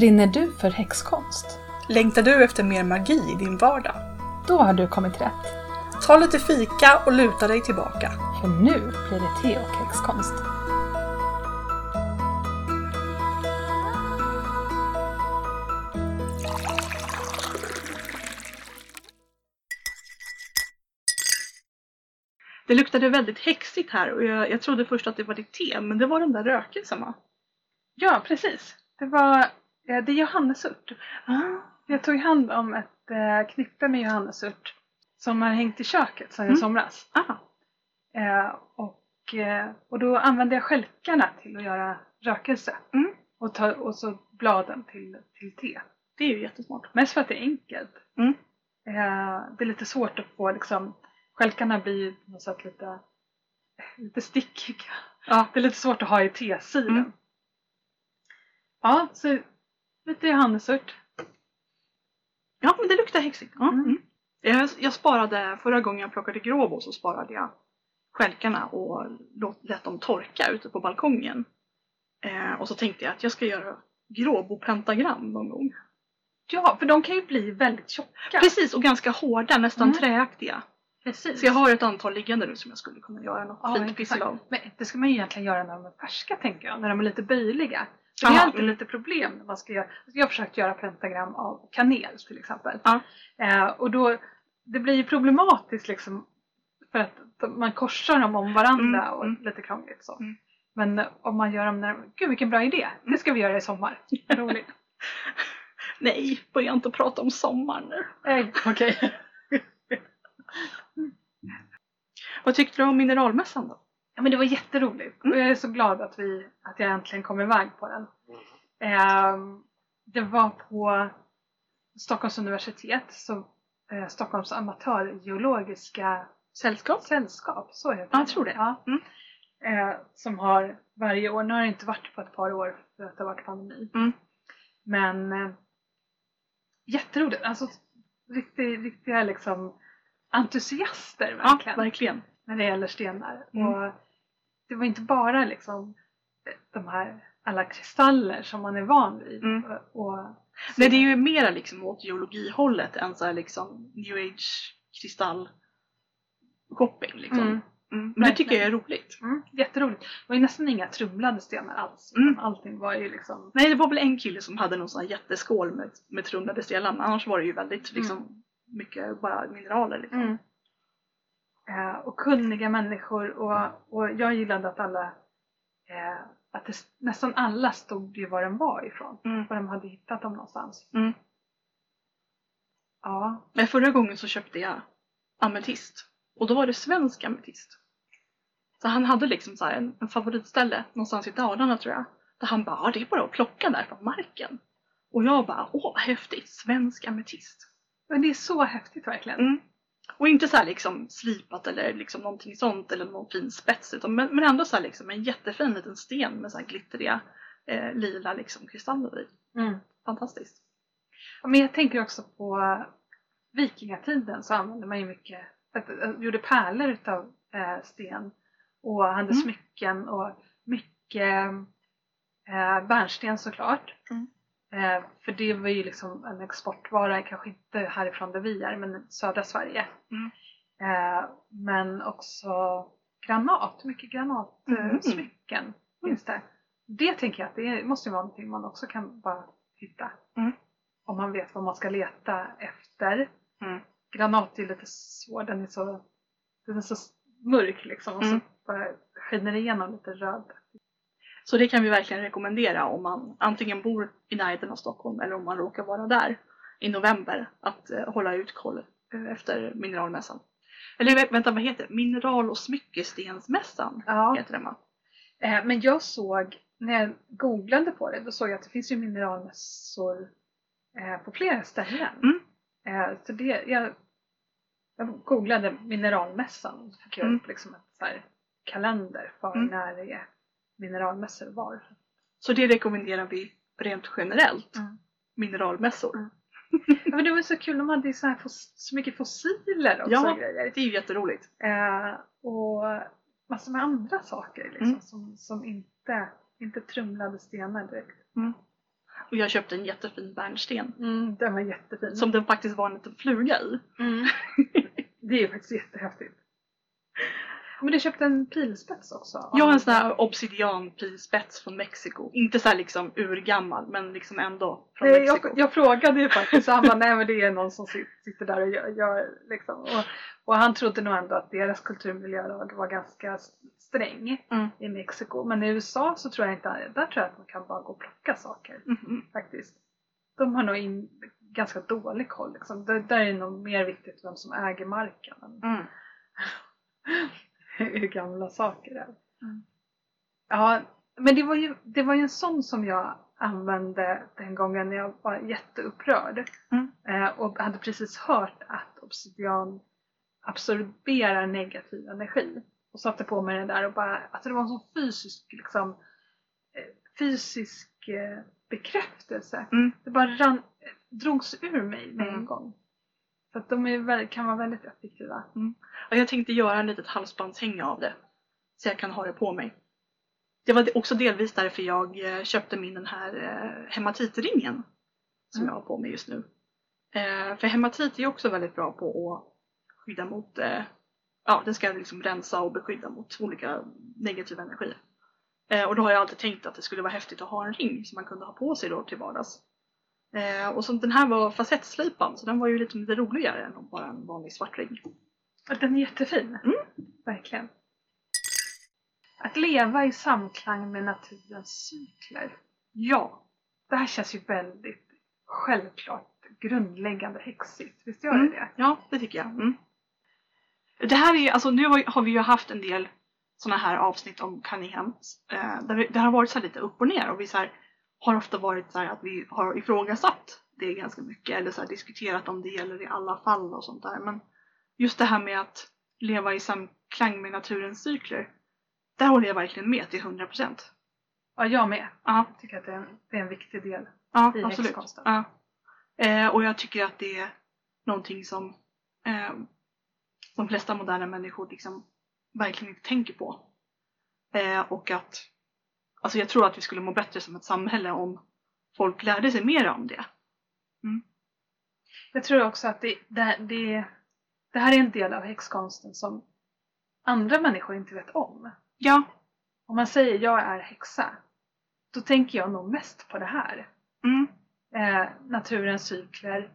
Brinner du för häxkonst? Längtar du efter mer magi i din vardag? Då har du kommit rätt. Ta lite fika och luta dig tillbaka. För nu blir det te och häxkonst. Det luktade väldigt häxigt här och jag, jag trodde först att det var ditt te, men det var den där rökelsen va? Ja, precis. Det var eh, det är johannesört. Jag tog hand om ett eh, knippe med johannesört som har hängt i köket sedan i Mm. somras. Ah, Eh, och, eh, och då använde jag stjälkarna till att göra rökelse. Mm. Och, ta, och så bladen till, till te. det är ju jättesmart. Mest för att det är enkelt. Mm. Eh, det är lite svårt att få liksom, stjälkarna blir ju på något sätt lite, lite stickiga. Ja. Det är lite svårt att ha i tesilen. Mm. Ja, så lite johannesört. Ja, men det luktar häxigt. Ja. Mm. Mm. Jag, jag sparade, förra gången jag plockade gråbo så sparade jag stjälkarna och låt, lät dem torka ute på balkongen. Eh, och så tänkte jag att jag ska göra gråbo-pentagram någon gång. Ja, för de kan ju bli väldigt tjocka. Precis, och ganska hårda, nästan Mm. träaktiga. Precis. Så jag har ett antal liggande nu som jag skulle kunna göra något Ja, fint pyssel av. Men det ska man ju egentligen göra när de är färska tänker jag, när de är lite böjliga. För det är alltid mm. lite problem när man ska göra, jag har försökt göra pentagram av kanel till exempel. Ja. Eh, och då, det blir ju problematiskt liksom för att man korsar dem om varandra Mm, och mm. lite krångligt så. Mm. Men om man gör dem när, gud vilken bra idé, det ska vi göra i sommar. Roligt. Nej, börja inte prata om sommaren nu. Okej. Vad tyckte du om mineralmässan då? Ja, men det var jätteroligt Mm. och jag är så glad att, vi, att jag äntligen kom iväg på den. Ehm, det var på Stockholms universitet, så, eh, Stockholms amatörgeologiska Sällskap? sällskap, så heter Ja, jag tror det. Ja. Mm. Eh, som har varje år, nu har det inte varit på ett par år för att det har varit pandemi. Mm. Men eh, jätteroligt, alltså riktiga, riktiga liksom entusiaster Ja, verkligen verkligen. när det gäller stenar. Mm. Och det var inte bara liksom de här alla kristaller som man är van vid. Mm. Och, och, Nej, det är ju mera liksom åt geologihållet än så liksom new age kristall shopping liksom. Mm. Mm. Men det tycker jag är roligt. Mm, jätteroligt. Det var ju nästan inga trumlade stenar alls. Mm. Allting var ju liksom Nej, det var väl en kille som hade någon sån här jätteskål med, med trumlade stenar, annars var det ju väldigt liksom Mm. mycket bara mineraler liksom. Eh, och kunniga människor och, och jag gillade att alla eh, att det, nästan alla stod ju var den var ifrån. Mm. Var de hade hittat dem någonstans. Mm. Ja. Men förra gången så köpte jag ametist och då var det svensk ametist. Så han hade liksom så här en, en favoritställe någonstans i Dalarna tror jag. Där han bara, ja det är bara att plocka där från marken. Och jag bara, åh vad häftigt, svensk ametist. Men det är så häftigt verkligen. Mm. Och inte så här liksom slipat eller liksom någonting sånt eller någon fin spets utan men, men ändå så här liksom en jättefin liten sten med så här glittriga eh, lila liksom kristaller i. Mm. Fantastiskt. Ja, Men jag tänker också på vikingatiden så använde man ju mycket, gjorde pärlor utav eh, sten och hade Mm. smycken och mycket eh, bärnsten såklart. Mm. Eh, för det var ju liksom en exportvara, kanske inte härifrån där vi är, men södra Sverige. Mm. Eh, men också granat, mycket granatsmycken Mm. smycken finns det. Det tänker jag att det måste ju vara någonting man också kan bara hitta. Mm. Om man vet vad man ska leta efter. Mm. Granat är lite svår, den är så, den är så mörk liksom och Mm. så bara skiner igenom lite röd. Så det kan vi verkligen rekommendera om man antingen bor i närheten av Stockholm eller om man råkar vara där i november att eh, hålla utkål eh, efter mineralmässan. Eller vä- vänta, vad heter det? Mineral och smyckestensmässan Ja. heter den va? Eh, men jag såg, när jag googlade på det, då såg jag att det finns ju mineralmässor eh, på flera ställen. Mm. Eh, så det, jag, jag googlade mineralmässan och fick Mm. upp liksom här kalender för Mm. när det är mineralmässor var. Så det rekommenderar vi rent generellt. Mm. Mineralmässor. Mm. Ja, men det var så kul, de hade så, här så mycket fossiler också Ja. grejer. Det är ju jätteroligt. Eh, och massor med andra saker liksom, Mm. som, som inte, inte trumlade stenar direkt. Och jag köpte en jättefin bärnsten. Mm, den var jättefin. Som det faktiskt var en liten fluga i. Mm. det är ju faktiskt jättehäftigt. Men du köpte en pilspets också? Jag har en sån här obsidianpilspets från Mexiko. Inte så här liksom urgammal men liksom ändå från Nej, Mexiko. jag, jag frågade ju faktiskt och han bara, nej men det är någon som sit- sitter där och gör, gör liksom. Och, och han trodde nog ändå att deras kulturmiljölag var ganska sträng Mm. i Mexiko. Men i USA så tror jag inte, där tror jag att man kan bara gå och plocka saker Mhm. faktiskt. De har nog in, ganska dålig koll liksom. Där, där är det nog mer viktigt vem som äger marken Mm. hur gamla saker är. Mm. Ja, men det var, ju, det var ju en sån som jag använde den gången när jag var jätteupprörd. Mm. Eh, och hade precis hört att obsidian absorberar negativ energi. Och satte på mig den där och bara, alltså det var en sån fysisk liksom, eh, fysisk eh, bekräftelse. Mm. Det bara rann, drogs ur mig med en Mm. gång. Så att de väldigt, kan vara väldigt effektiva. Och jag tänkte göra en litet halsbandshänge av det. Så jag kan ha det på mig. Det var också delvis därför jag eh, köpte min den här eh, hematitringen. Som Mm. jag har på mig just nu. Eh, för hematit är också väldigt bra på att skydda mot, ja den ska liksom rensa och beskydda mot olika negativa energier. Och då har jag alltid tänkt att det skulle vara häftigt att ha en ring som man kunde ha på sig då till vardags. Eh, och så den här var facettslipad så den var ju lite, lite roligare än bara en vanlig svart ring. Den är jättefin. Mm. Verkligen. Att leva i samklang med naturens cykler. Ja, det här känns ju väldigt självklart grundläggande häxigt. Visst gör Mm. det det? Ja, det tycker jag. Mm. Det här är ju, alltså nu har, vi ju haft en del sådana här avsnitt om Cunningham. Eh, där vi, det har varit så lite upp och ner och vi så här, har ofta varit så här att vi har ifrågasatt det ganska mycket eller så diskuterat om det gäller i alla fall och sånt där. Men just det här med att leva i samklang med naturens cykler. Där håller jag verkligen med till 100 procent. Ja, jag med. Ja, Jag tycker att det är en, det är en viktig del. ja I absolut. häxkonsten. Ja. Eh, och jag tycker att det är någonting som eh, de flesta moderna människor liksom verkligen inte tänker på. Eh, och att alltså jag tror att vi skulle må bättre som ett samhälle om folk lärde sig mer om det. Jag tror också att det, det, det, det här är en del av häxkonsten som andra människor inte vet om. Ja. Om man säger jag är häxa, då tänker jag nog mest på det här. Mm. eh, naturens cykler,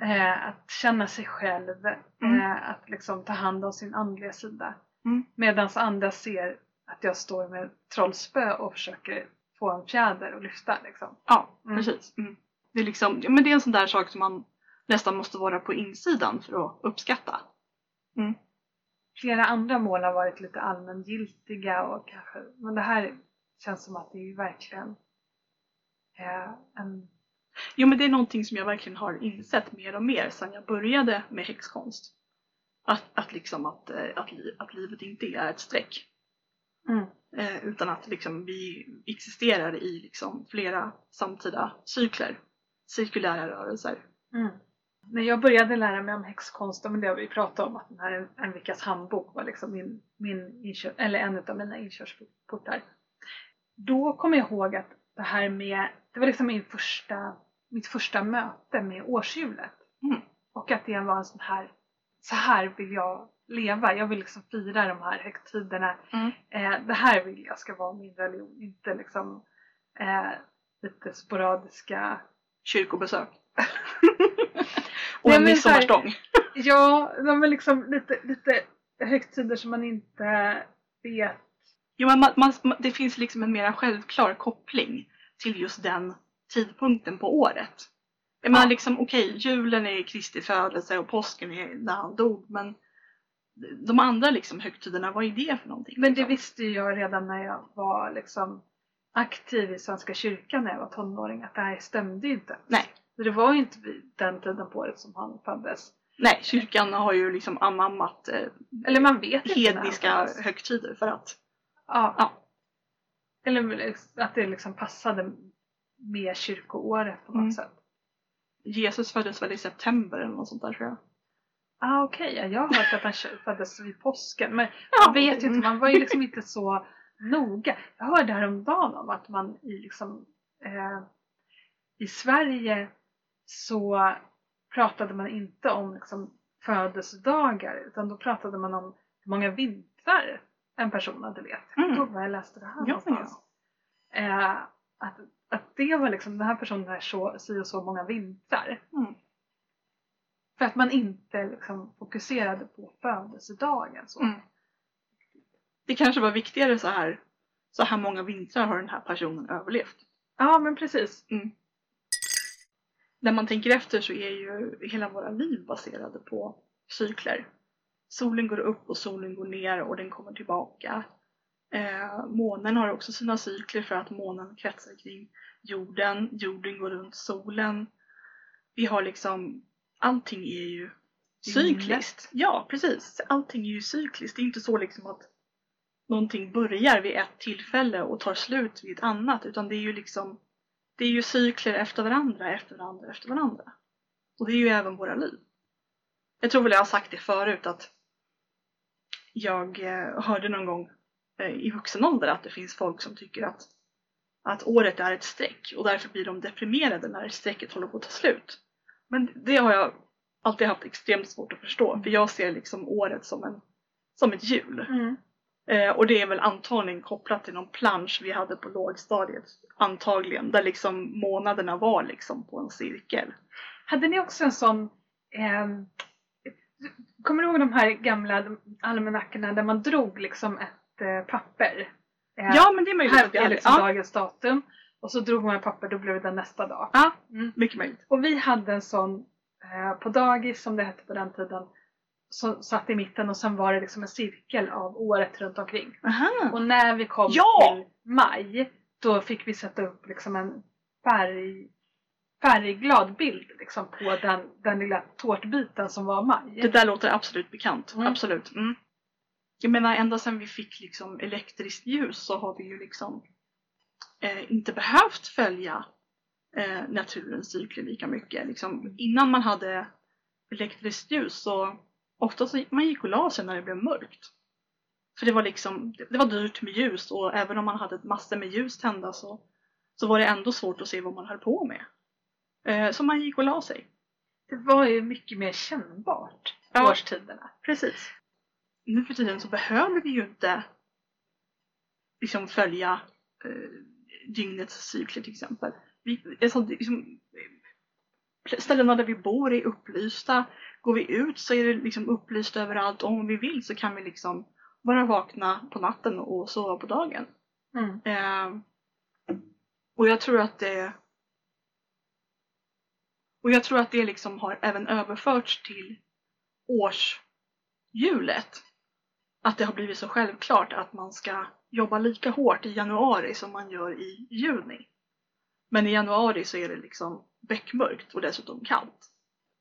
eh, att känna sig själv, Mm. eh, att liksom ta hand om sin andliga sida. Mm. Medan andra ser att jag står med trollspö och försöker få en fjäder och lyfta. Liksom. Ja, Mm. precis. Mm. Det, är liksom, men det är en sån där sak som man nästan måste vara på insidan för att uppskatta. Flera andra mål har varit lite allmängiltiga och kanske, men det här känns som att det är verkligen eh, en Jo men det är någonting som jag verkligen har insett mer och mer sedan jag började med häxkonst. Att, att liksom att, eh, att, att livet inte är ett streck. Mm, Eh, utan att liksom vi existerar i liksom flera samtida cykler. Cirkulära rörelser. Mm. När jag började lära mig om häxkonsten, men det har vi pratat om, att den här En, veckas handbok var liksom min, min inkör, eller en av mina inkörsportar. Då kommer jag ihåg att det här med, det var liksom min första, mitt första möte med årshjulet. Mm. Och att det var en sån här, så här vill jag leva, jag vill liksom fira de här högtiderna. Mm. Eh, det här vill jag ska vara min religion, inte liksom eh, lite sporadiska Kyrkobesök. och en men midsommarstång. Ja, är liksom lite, lite högtider som man inte vet. Jo men man, man, det finns liksom en mer självklar koppling till just den tidpunkten på året. Jag menar Ja. liksom okej, julen är Kristi födelse och påsken är när han dog men de andra liksom högtiderna, vad är det för någonting? Men det liksom? visste jag redan när jag var liksom aktiv i Svenska kyrkan när jag var tonåring att det här stämde ju inte. Nej. Så det var ju inte den tiden på året som han föddes. Nej, kyrkan har ju liksom anammat eh, Eller man vet hedniska högtider för att Ja. Ja. Eller att det liksom passade med kyrkoåret på något Mm. sätt. Jesus föddes väl i september eller något sånt där tror jag. Ah, Okej, ja, jag har hört att han föddes vid påsken. Men Ja, man vet ju inte, man var ju liksom inte så noga. Jag hörde häromdagen om att man i liksom, eh, i Sverige så pratade man inte om liksom, födelsedagar utan då pratade man om hur många vintrar en person hade levt. Jag Mm. ihåg var jag läste det här Ja, någonstans. Eh, att, att det var liksom, den här personen är så, si och så många vintrar. Mm. För att man inte liksom fokuserade på födelsedagen. Så. Mm. Det kanske var viktigare så här, så här många vintrar har den här personen överlevt. Ja men precis. När man tänker efter så är ju hela våra liv baserade på cykler. Solen går upp och solen går ner och den kommer tillbaka. Eh, månen har också sina cykler för att månen kretsar kring jorden, jorden går runt solen. Vi har liksom, allting är ju cykliskt. Ja, precis. Allting är ju cykliskt. Det är inte så liksom att någonting börjar vid ett tillfälle och tar slut vid ett annat utan det är ju liksom det är ju cykler efter varandra, efter varandra, efter varandra. Och det är ju även våra liv. Jag tror väl jag har sagt det förut att jag eh, hörde någon gång eh, i vuxen ålder att det finns folk som tycker att, att året är ett streck och därför blir de deprimerade när strecket håller på att ta slut. Men det har jag alltid haft extremt svårt att förstå för jag ser liksom året som, en, som ett hjul. Mm. Eh, och det är väl antagligen kopplat till någon plansch vi hade på lågstadiet. Antagligen. Där liksom månaderna var liksom på en cirkel. Hade ni också en sån ehm, Kommer du ihåg de här gamla almanackorna där man drog liksom ett eh, papper? Eh, Ja men det är möjligt här är liksom Ja, dagens datum. Och så drog man papper, då blev det den nästa dag. ja, Mm. mycket möjligt. Och vi hade en sån eh, på dagis som det hette på den tiden. Som satt i mitten och sen var det liksom en cirkel av året runt omkring. Aha. Och när vi kom Ja! till maj då fick vi sätta upp liksom en färg, färgglad bild liksom på den, den lilla tårtbiten som var maj. Det där låter absolut bekant. Mm. Absolut. Mm. Jag menar ända sedan vi fick liksom elektriskt ljus så har vi ju liksom eh, inte behövt följa eh, naturens cykler lika mycket. Liksom, innan man hade elektriskt ljus så ofta så gick man gick och la sig när det blev mörkt. För det var liksom, det, var dyrt med ljus och även om man hade massor med ljus tända så, så var det ändå svårt att se vad man höll på med. Eh, så man gick och la sig. Det var ju mycket mer kännbart, Ja. årstiderna. Precis. Nu för tiden så behöver vi ju inte liksom följa dygnets cykler till exempel. Vi, det liksom, eh, ställena där vi bor är upplysta. Går vi ut så är det liksom upplyst överallt. Om vi vill så kan vi liksom bara vakna på natten och sova på dagen. Mm. Eh, och jag tror att det och jag tror att det liksom har även överförts till årshjulet. Att det har blivit så självklart att man ska jobba lika hårt i januari som man gör i juni. Men i januari så är det liksom beckmörkt och dessutom kallt.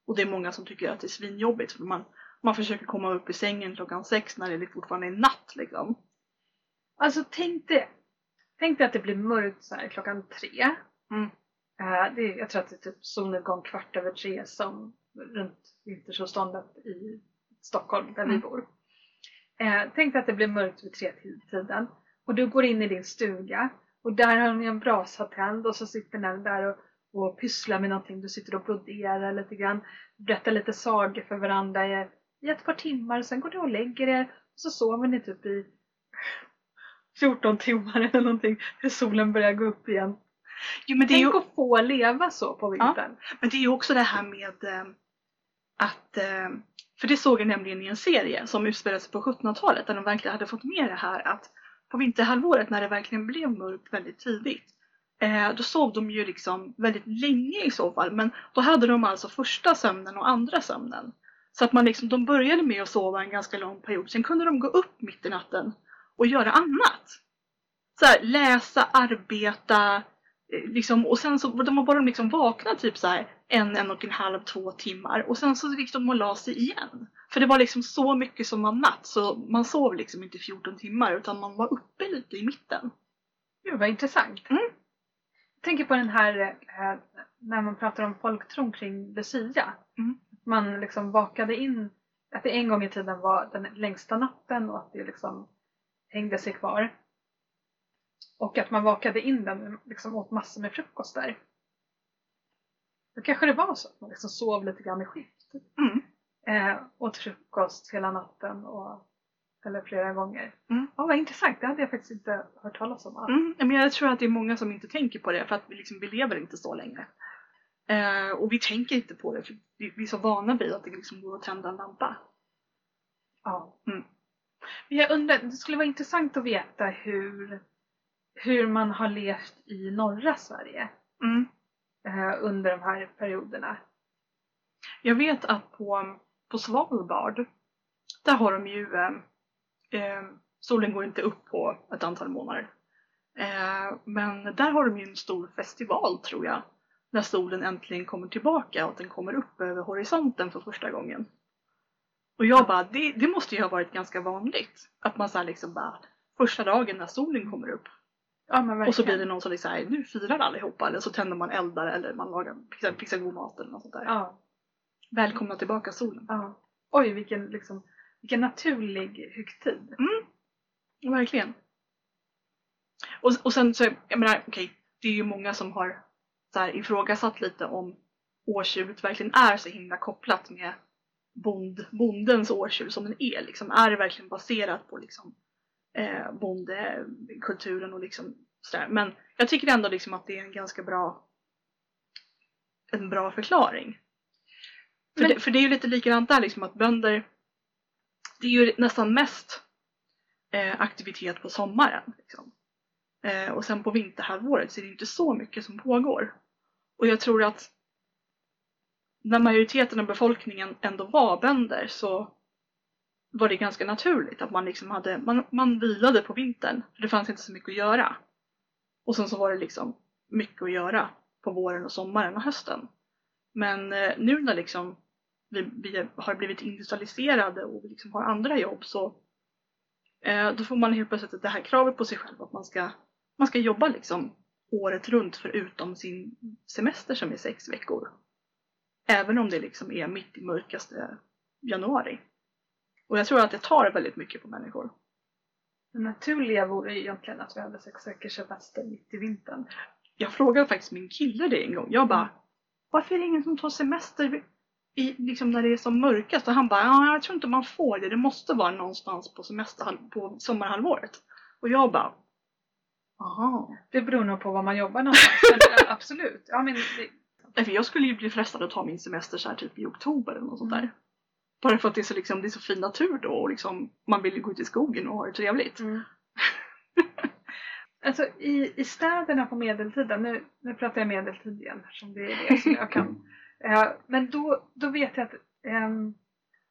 Och det är många som tycker att det är svinjobbigt för man, man försöker komma upp i sängen klockan sex när det fortfarande är natt liksom. Alltså tänk dig, tänk dig att det blir mörkt så här klockan tre. Mm. Eh, det jag tror att det är typ solnedgång kvart över tre som runt vintersolståndet i Stockholm där vi Mm. bor. Eh, tänk dig att det blir mörkt vid tre tiden och du går in i din stuga och där har ni en brasa tänd och så sitter ni där och, och pysslar med någonting. Du sitter och broderar lite grann, berättar lite sagor för varandra i, i ett par timmar. Sen går ni och lägger er och så sover ni typ i 14 timmar eller någonting tills solen börjar gå upp igen. Jo, men, det är Tänk ju, att få leva så på vintern. men det är ju också det här med eh, att eh, för det såg jag nämligen i en serie som utspelade sig på 1700-talet där de verkligen hade fått med det här att på vinterhalvåret när det verkligen blev mörkt väldigt tidigt eh, då sov de ju liksom väldigt länge i så fall men då hade de alltså första sömnen och andra sömnen. Så att man liksom, de började med att sova en ganska lång period sen kunde de gå upp mitt i natten och göra annat. Så här, läsa, arbeta, eh, liksom, och sen så de var bara liksom vakna typ så här en, en och en halv, två timmar och sen så gick de och la sig igen. För det var liksom så mycket som var natt så man sov liksom inte 14 timmar utan man var uppe lite i mitten. Gud vad intressant. Mm. Jag tänker på den här eh, när man pratar om folktron kring Lucia. Mm. Man liksom vakade in att det en gång i tiden var den längsta natten och att det liksom hängde sig kvar. Och att man vakade in den liksom åt massor med frukostar. Då kanske det var så att man liksom sov lite grann i skift. Mm. Eh, åt frukost hela natten och, eller flera gånger. Mm. Ja, vad intressant, det hade jag faktiskt inte hört talas om alls. Mm, men jag tror att det är många som inte tänker på det för att vi, liksom, vi lever inte så länge. Eh, och vi tänker inte på det för vi, vi är så vana vid att det liksom går att tända en lampa. Ja. Mm. Men jag undrar, det skulle vara intressant att veta hur, hur man har levt i norra Sverige Mm eh, under de här perioderna. Jag vet att på, på Svalbard, där har de ju, eh, eh, solen går inte upp på ett antal månader. Eh, men där har de ju en stor festival tror jag, när solen äntligen kommer tillbaka och att den kommer upp över horisonten för första gången. Och jag bara, det, det måste ju ha varit ganska vanligt. Att man såhär liksom bara, första dagen när solen kommer upp. Ja, men verkligen. Och så blir det någon som liksom, nu firar allihopa. Eller så tänder man eldar eller man lagar, fixar, fixar god mat eller något sånt där. Ja, Välkomna tillbaka solen. ja. Oj, vilken, liksom, vilken naturlig högtid. Verkligen. Och, och sen så, jag menar, okej, det är ju många som har så här, ifrågasatt lite om årstjuret verkligen är så himla kopplat med bond, bondens årstjur som den är. Liksom, är det verkligen baserat på liksom, eh, bondekulturen och liksom sådär. Men jag tycker ändå liksom att det är en ganska bra en bra förklaring. För, Men- det, för det är ju lite likadant där liksom att bönder det är ju nästan mest eh, aktivitet på sommaren. Liksom. Eh, och sen på vinterhalvåret så är det inte så mycket som pågår. Och jag tror att när majoriteten av befolkningen ändå var bönder så var det ganska naturligt att man liksom hade, man, man vilade på vintern för det fanns inte så mycket att göra. Och sen så var det liksom mycket att göra på våren och sommaren och hösten. Men eh, nu när liksom vi, vi har blivit industrialiserade och vi liksom har andra jobb så eh, då får man helt plötsligt det här kravet på sig själv att man ska, man ska jobba liksom året runt förutom sin semester som är sex veckor. Även om det liksom är mitt i mörkaste januari. Och jag tror att det tar väldigt mycket på människor. Det naturliga vore ju egentligen att vi hade sex veckors semester mitt i vintern. Jag frågade faktiskt min kille det en gång. Jag bara, varför är det ingen som tar semester i, liksom när det är som mörkast? Och han bara, ja, jag tror inte man får det. Det måste vara någonstans på, semester, på sommarhalvåret. Och jag bara, aha. Det beror nog på var man jobbar någonstans. men, absolut. Ja, men det, jag skulle ju bli frestad att ta min semester så här typ i oktober eller något sånt Mm. där. Bara för att det är så, liksom, det är så fin natur då och liksom, man vill ju gå ut i skogen och ha det trevligt. Mm. alltså i, i städerna på medeltiden, nu, nu pratar jag medeltid igen som det är det som jag kan. Eh, men då, då vet jag att ehm,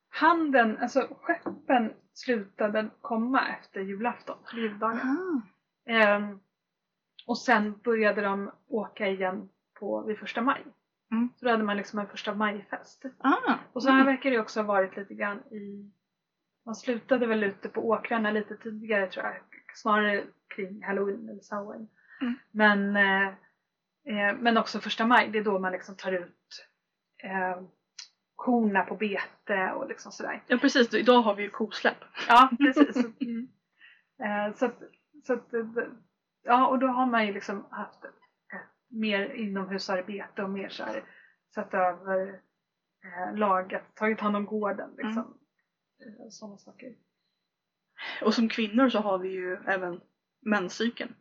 handeln, alltså skeppen slutade komma efter julafton, juldagen. Ehm, och sen började de åka igen på, vid första maj. Mm. Så då hade man liksom en första majfest. Ah. Och så här verkar det också ha varit lite grann i... Man slutade väl ute på åkrarna lite tidigare tror jag. Snarare kring halloween eller samhain. Mm. Men, eh, eh, men också första maj, det är då man liksom tar ut eh, korna på bete och liksom sådär. Ja precis, idag har vi ju kosläpp. Ja, precis. Mm. Eh, så att, så att, ja, och då har man ju liksom haft mer inomhusarbete och mer så här, sett över eh, laget, tagit hand om gården liksom. Eh, Sådana saker. Och som kvinnor så har vi ju även menscykeln.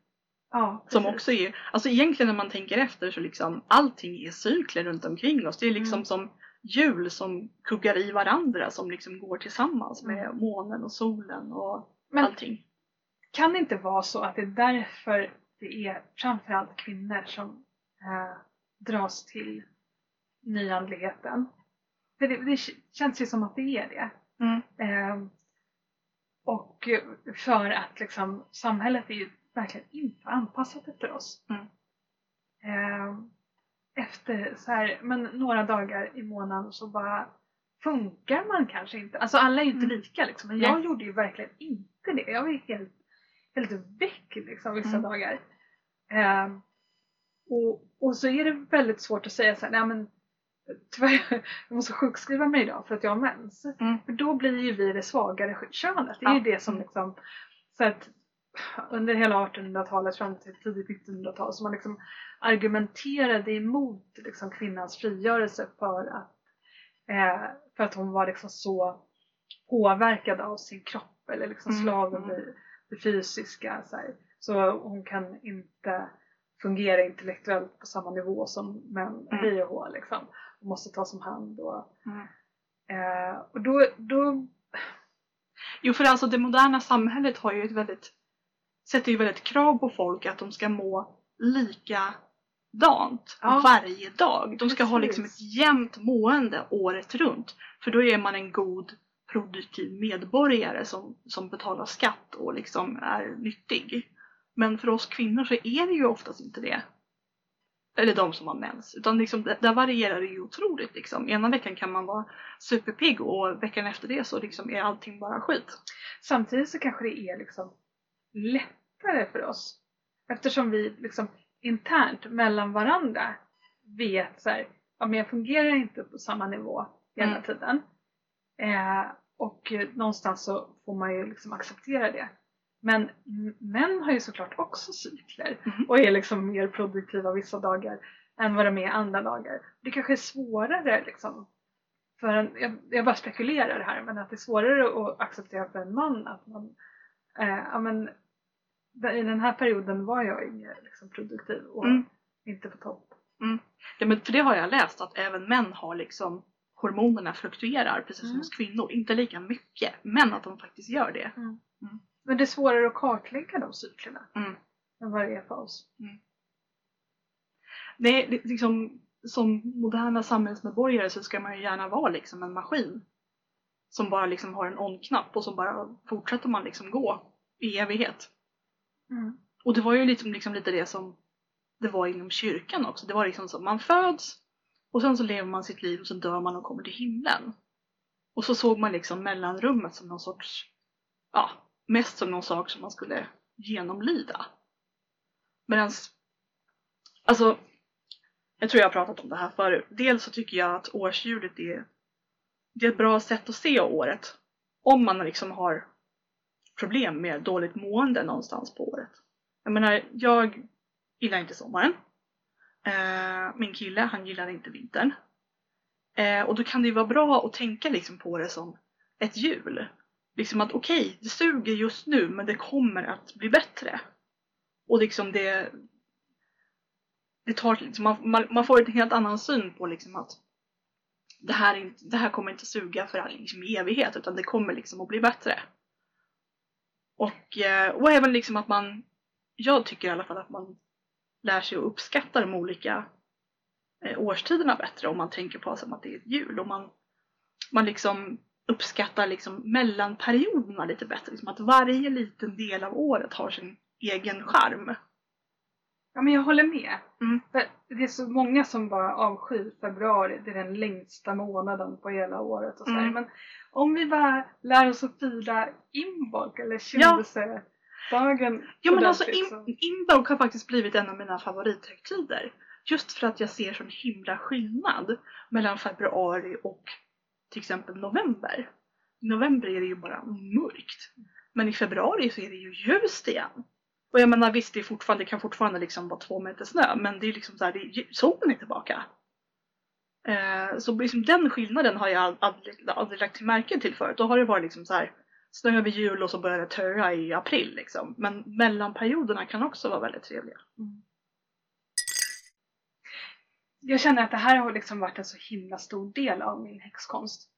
Ja, Som också är, alltså egentligen när man tänker efter så liksom allting är cykler runt omkring oss. Det är liksom Mm. som hjul som kuggar i varandra som liksom går tillsammans med Mm. månen och solen och Men allting. kan det inte vara så att det är därför det är framförallt kvinnor som eh, dras till nyandligheten? För det, det känns ju som att det är det. Mm. Eh, och för att liksom, samhället är ju verkligen inte anpassat efter oss. Mm. Eh, efter så här, men några dagar i månaden så bara funkar man kanske inte. Alltså alla är ju inte Mm. lika liksom. Men jag Nej. gjorde ju verkligen inte det. Jag var helt, helt väck liksom vissa Mm. dagar. Eh, och, och så är det väldigt svårt att säga så här, nej men tyvärr, jag måste sjukskriva mig idag för att jag har mens. Mm. För då blir ju vi det svagare könet. Det är ju Ja. det som liksom, så att under hela 1800-talet fram till tidigt 1900-tal som man liksom argumenterade emot liksom kvinnans frigörelse för att, eh, för att hon var liksom så påverkad av sin kropp eller liksom Mm, slaven mm. Det fysiska. Så, här. så hon kan inte fungera intellektuellt på samma nivå som män Mm. vi och H liksom. Hon måste tas om hand och, Mm. eh, och då, då Jo, för alltså det moderna samhället har ju ett väldigt, sätter ju väldigt krav på folk att de ska må likadant Ja. varje dag. De ska ha Precis. liksom ett jämnt mående året runt. För då är man en god produktiv medborgare som, som betalar skatt och liksom är nyttig. Men för oss kvinnor så är det ju oftast inte det. Eller de som har mens. Utan liksom, där varierar det ju otroligt. Liksom. Ena veckan kan man vara superpigg och veckan efter det så liksom är allting bara skit. Samtidigt så kanske det är liksom lättare för oss eftersom vi liksom internt mellan varandra vet så här, ja men jag fungerar inte på samma nivå hela Mm. tiden. Eh, och eh, någonstans så får man ju liksom acceptera det. Men män har ju såklart också cykler Mhm. och är liksom mer produktiva vissa dagar än vad de är andra dagar. Det kanske är svårare liksom för en, jag, jag bara spekulerar här, men att det är svårare att acceptera för en man att man, eh, ja men i den här perioden var jag mer liksom, produktiv och Mm. inte på topp. Ja, men för det har jag läst att även män har liksom hormonerna fluktuerar precis som Mm. hos kvinnor. Inte lika mycket, men att de faktiskt gör det. Men det är svårare att kartlägga de cyklerna Mm. än vad det är för oss. Det är liksom, som moderna samhällsmedborgare så ska man ju gärna vara liksom en maskin. Som bara liksom har en on-knapp och så bara fortsätter man liksom gå i evighet. Mm. Och det var ju liksom, liksom lite det som det var inom kyrkan också. Det var liksom så man föds och sen så lever man sitt liv och så dör man och kommer till himlen. Och så såg man liksom mellanrummet som någon sorts, ja, mest som någon sak som man skulle genomlida. Medans, alltså, jag tror jag har pratat om det här förut. Dels så tycker jag att årshjulet är, det är ett bra sätt att se året. Om man liksom har problem med dåligt mående någonstans på året. Jag menar, jag gillar inte sommaren. Eh, min kille, han gillar inte vintern. Eh, och då kan det ju vara bra att tänka liksom på det som ett hjul. Liksom att okej, det suger just nu men det kommer att bli bättre. Och liksom det... det tar, liksom, man, man, man får en helt annan syn på liksom att det här, inte, det här kommer inte suga för all liksom, evighet utan det kommer liksom att bli bättre. Och, eh, och även liksom att man, jag tycker i alla fall att man lär sig att uppskatta de olika eh, årstiderna bättre om man tänker på som att det är ett jul. Och man, man liksom uppskattar liksom mellanperioderna lite bättre. Liksom att varje liten del av året har sin egen charm. Ja men jag håller med. Mm. Det är så många som bara avskyr februari, det är den längsta månaden på hela året och så. Mm. Men om vi bara lär oss att fira inbolk eller kändelsedagen. Ja men alltså ordentligt, in, så- Inbolg har faktiskt blivit en av mina favorithögtider. Just för att jag ser sån himla skillnad mellan februari och till exempel november. I november är det ju bara mörkt. Men i februari så är det ju ljust igen. Och jag menar visst, det, är fortfarande, det kan fortfarande liksom vara två meter snö men det är liksom så här, det är, lju- solen är tillbaka. Eh, så liksom den skillnaden har jag ald- aldrig, aldrig lagt till märke till förut. Då har det varit liksom så här snö över jul och så börjar det töa i april liksom. Men mellanperioderna kan också vara väldigt trevliga. Jag känner att det här har liksom varit en så himla stor del av min häxkonst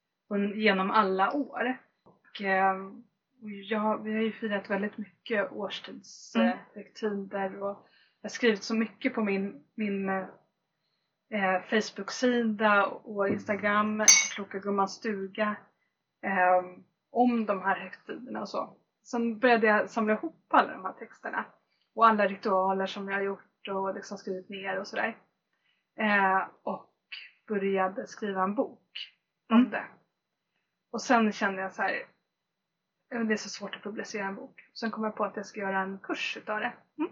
genom alla år. Och, ehm, och jag, vi har ju firat väldigt mycket Mm. årstidshögtider och jag har skrivit så mycket på min, min eh, Facebook-sida och Instagram, Kloka Gummans stuga, eh, om de här högtiderna och så. Sen började jag samla ihop alla de här texterna och alla ritualer som jag har gjort och liksom skrivit ner och sådär. Eh, och började skriva en bok om Mm. det. Och sen kände jag så här, "Ja, men det är så svårt att publicera en bok. Sen kom jag på att jag ska göra en kurs utav det. Mm.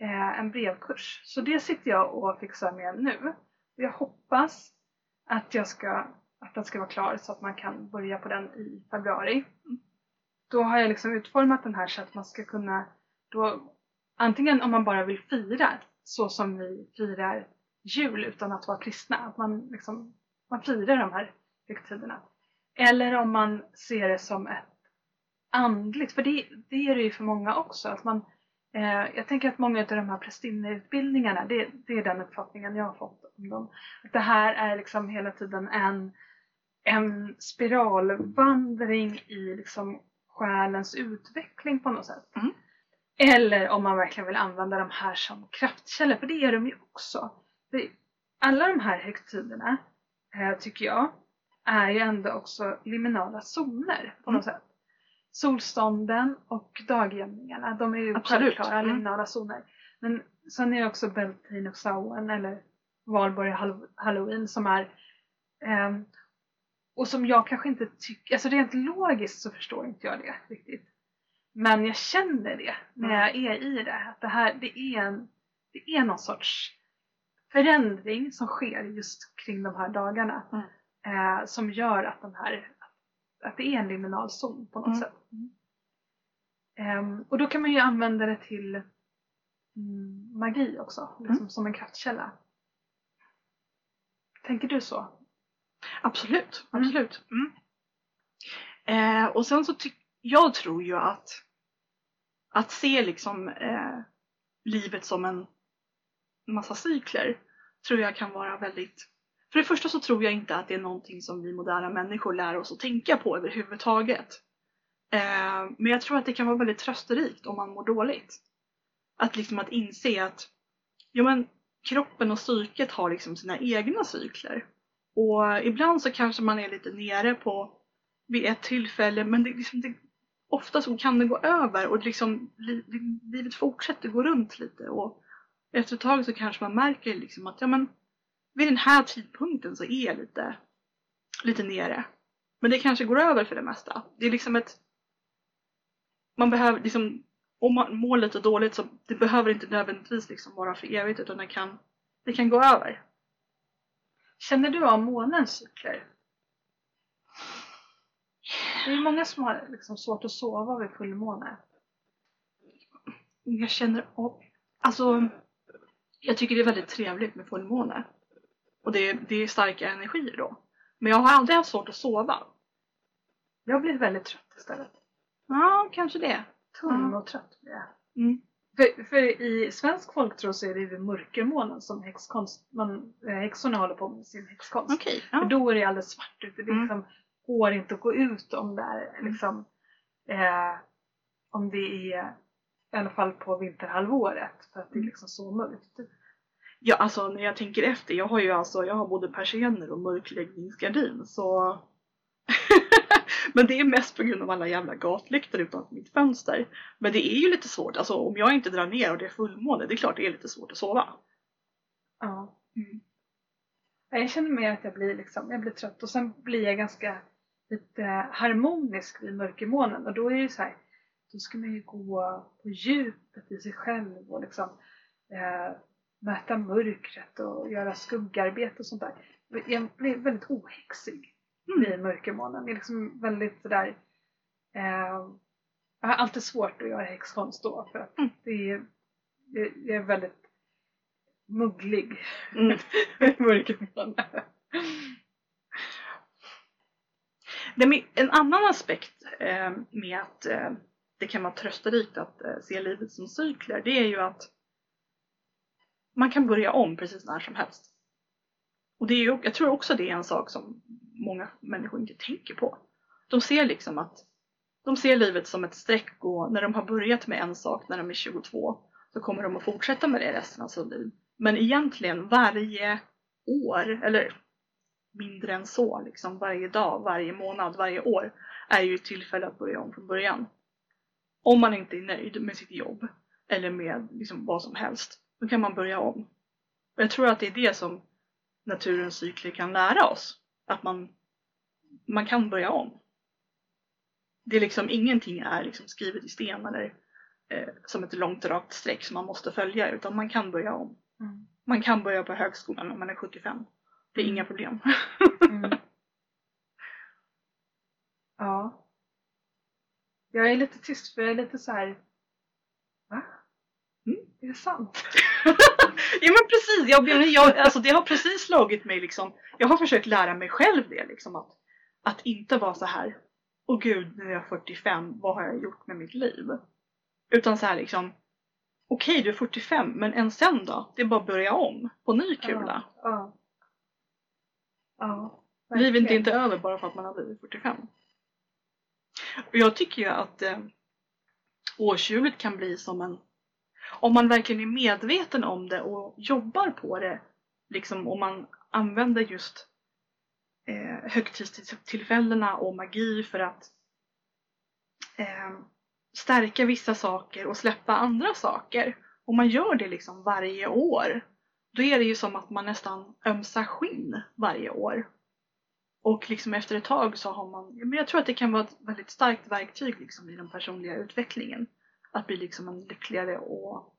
Eh, en brevkurs. Så det sitter jag och fixar med nu. Jag hoppas att, jag ska, att den ska vara klar så att man kan börja på den i februari. då har jag liksom utformat den här så att man ska kunna då antingen om man bara vill fira så som vi firar jul utan att vara kristna, att man liksom man firar de här högtiderna. Eller om man ser det som ett andligt, för det, det är det ju för många också. Att man, jag tänker att många av de här prästinneutbildningarna, det, det är den uppfattningen jag har fått om dem. Att det här är liksom hela tiden en, en spiralvandring i liksom själens utveckling på något sätt. Mm. Eller om man verkligen vill använda de här som kraftkällor, för det är de ju också. Det, alla de här högtiderna, eh, tycker jag, är ju ändå också liminala zoner på något sätt. Solstånden och dagjämningarna, de är ju Absolut. självklara Mm. liminala zoner. Men sen är det också Beltane och Samhain eller Valborg och Hall- Halloween som är ehm, och som jag kanske inte tycker, alltså rent logiskt så förstår inte jag det riktigt. Men jag känner det när Mm. jag är i det. Att det här, det är en, det är någon sorts förändring som sker just kring de här dagarna. Mm. Eh, som gör att den här, att det är en liminal zon på något Mm. sätt. Ehm, och då kan man ju använda det till mm, magi också, liksom Mm. som en kraftkälla. Tänker du så? Absolut, Mm. absolut. Mm. Eh, och sen så tycker jag tror ju att att se liksom eh, livet som en massa cykler tror jag kan vara väldigt för det första så tror jag inte att det är någonting som vi moderna människor lär oss att tänka på överhuvudtaget. Eh, men jag tror att det kan vara väldigt trösterikt om man mår dåligt. Att liksom att inse att jo men, kroppen och psyket har liksom sina egna cykler. Och ibland så kanske man är lite nere på vid ett tillfälle men det, liksom, det, ofta så kan det gå över och liksom, li, livet fortsätter gå runt lite. Och efter ett tag så kanske man märker liksom att ja, men, vid den här tidpunkten så är jag lite, lite nere. Men det kanske går över för det mesta. Det är liksom ett... Man behöver liksom... Om man mår lite dåligt så det behöver inte nödvändigtvis liksom vara för evigt utan det kan, det kan gå över. Känner du av månens cykler? Det är många som har liksom svårt att sova vid fullmåne. Jag känner av... Alltså, jag tycker det är väldigt trevligt med fullmåne. Och det, är- det är starka energier då. Men jag har aldrig haft svårt att sova. Jag blir väldigt trött istället. Ja, kanske det. Tunn och trött blir jag. Mm. För, för i svensk folktro så är det vid mörkermånen som häxkonst, man, eh, häxorna håller på med sin häxkonst. För ja. då är det alldeles svart ute. Det Mm. liksom, går inte att gå ut om det är liksom, eh, om det är i alla fall på vinterhalvåret för att det är liksom så mörkt. Ja, alltså när jag tänker efter. Jag har ju alltså, jag har både persienner och mörkläggningsgardin så... Men det är mest på grund av alla jävla gatlyktor utanför mitt fönster. Men det är ju lite svårt, alltså om jag inte drar ner och det är fullmåne, det är klart det är lite svårt att sova. Ja. Mm. Ja, Jag känner mer att jag blir, liksom, jag blir trött och sen blir jag ganska lite harmonisk vid mörkermånen och då är det ju så här, då ska man ju gå på djupet i sig själv och liksom eh, möta mörkret och göra skuggarbete och sånt där. Jag blir väldigt ohäxig Mm. vid mörkermånen. Jag är liksom väldigt sådär eh, jag har alltid svårt att göra häxkonst då för att Mm. det är, jag, är väldigt mugglig Mm. en annan aspekt eh, med att eh, det kan vara trösterikt att eh, se livet som cykler, det är ju att man kan börja om precis när som helst. Och det är ju, jag tror också det är en sak som många människor inte tänker på. De ser liksom att de ser livet som ett streck och när de har börjat med en sak när de är 22 så kommer de att fortsätta med det resten av sitt liv. Men egentligen varje år, eller mindre än så, liksom varje dag, varje månad, varje år är ju ett tillfälle att börja om från början. Om man inte är nöjd med sitt jobb eller med liksom vad som helst, då kan man börja om. Och jag tror att det är det som naturens cykler kan lära oss. Att man, man kan börja om. Det är liksom ingenting är liksom skrivet i sten eller eh, som ett långt rakt streck som man måste följa utan man kan börja om. Mm. Man kan börja på högskolan när man är 75. Det är inga problem. Mm. Ja. Jag är lite tyst för jag är lite så här. Mm. Är det sant? ja men precis, jag, jag, alltså det har precis slagit mig liksom. Jag har försökt lära mig själv det liksom att, att inte vara så här. Åh gud, nu är jag 45, vad har jag gjort med mitt liv? Utan så här liksom. Okej, du är 45, men än sen då? Det är bara att börja om på ny kula. Ja. Ja. Livet är inte över bara för att man har blivit 45. Och jag tycker ju att eh, årshjulet kan bli som en... Om man verkligen är medveten om det och jobbar på det, liksom om man använder just eh, högtidstillfällena och magi för att eh, stärka vissa saker och släppa andra saker. Om man gör det liksom varje år, då är det ju som att man nästan ömsar skinn varje år. Och liksom efter ett tag så har man, men jag tror att det kan vara ett väldigt starkt verktyg liksom i den personliga utvecklingen. Att bli liksom en lyckligare och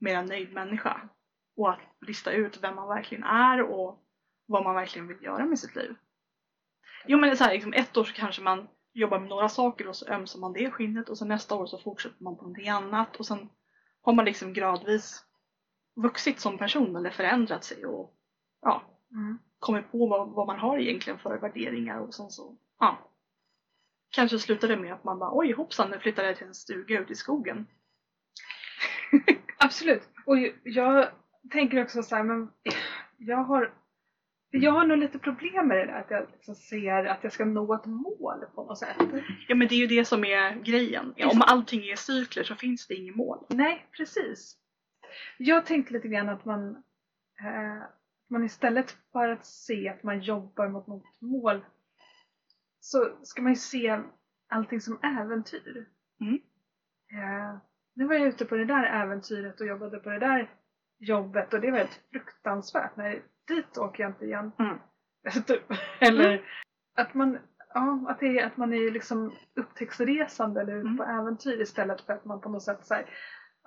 mer nöjd människa. Och att lista ut vem man verkligen är och vad man verkligen vill göra med sitt liv. Jo men det är så här, liksom ett år så kanske man jobbar med några saker och så ömsar man det skinnet och så nästa år så fortsätter man på någonting annat och sen har man liksom gradvis vuxit som person eller förändrat sig och ja, Mm. kommit på vad, vad man har egentligen för värderingar och sen så, ja. Kanske slutar det med att man bara oj hoppsan nu flyttar jag till en stuga ute i skogen. Absolut. Och jag tänker också så här, men jag har jag har nog lite problem med det där att jag liksom ser att jag ska nå ett mål på något sätt. Ja men det är ju det som är grejen. Ja, om allting är cykler så finns det inget mål. Nej, precis. Jag tänkte lite grann att man, eh, man istället för att se att man jobbar mot något mål så ska man ju se allting som äventyr. Mm. Eh, nu var jag ute på det där äventyret och jobbade på det där jobbet och det var helt fruktansvärt. Nej, dit åker jag inte igen. Mm. Typ. Eller att man, ja, att, det är, att man är liksom upptäcktsresande eller ute Mm. på äventyr istället för att man på något sätt säger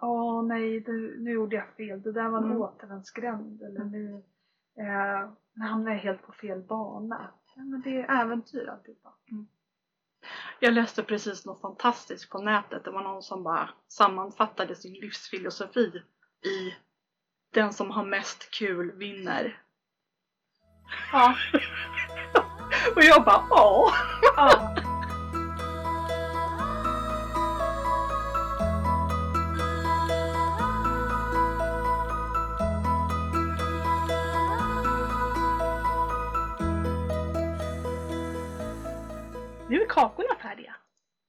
Åh nej, det, nu gjorde jag fel. Det där var en Mm. återvändsgränd. Eller nu, eh, nu hamnar jag helt på fel bana. Men det är äventyr alltihopa. Jag läste precis något fantastiskt på nätet. Det var någon som bara sammanfattade sin livsfilosofi i den som har mest kul vinner. Ja. Och jag bara ja. ja. Nu är kakorna färdiga.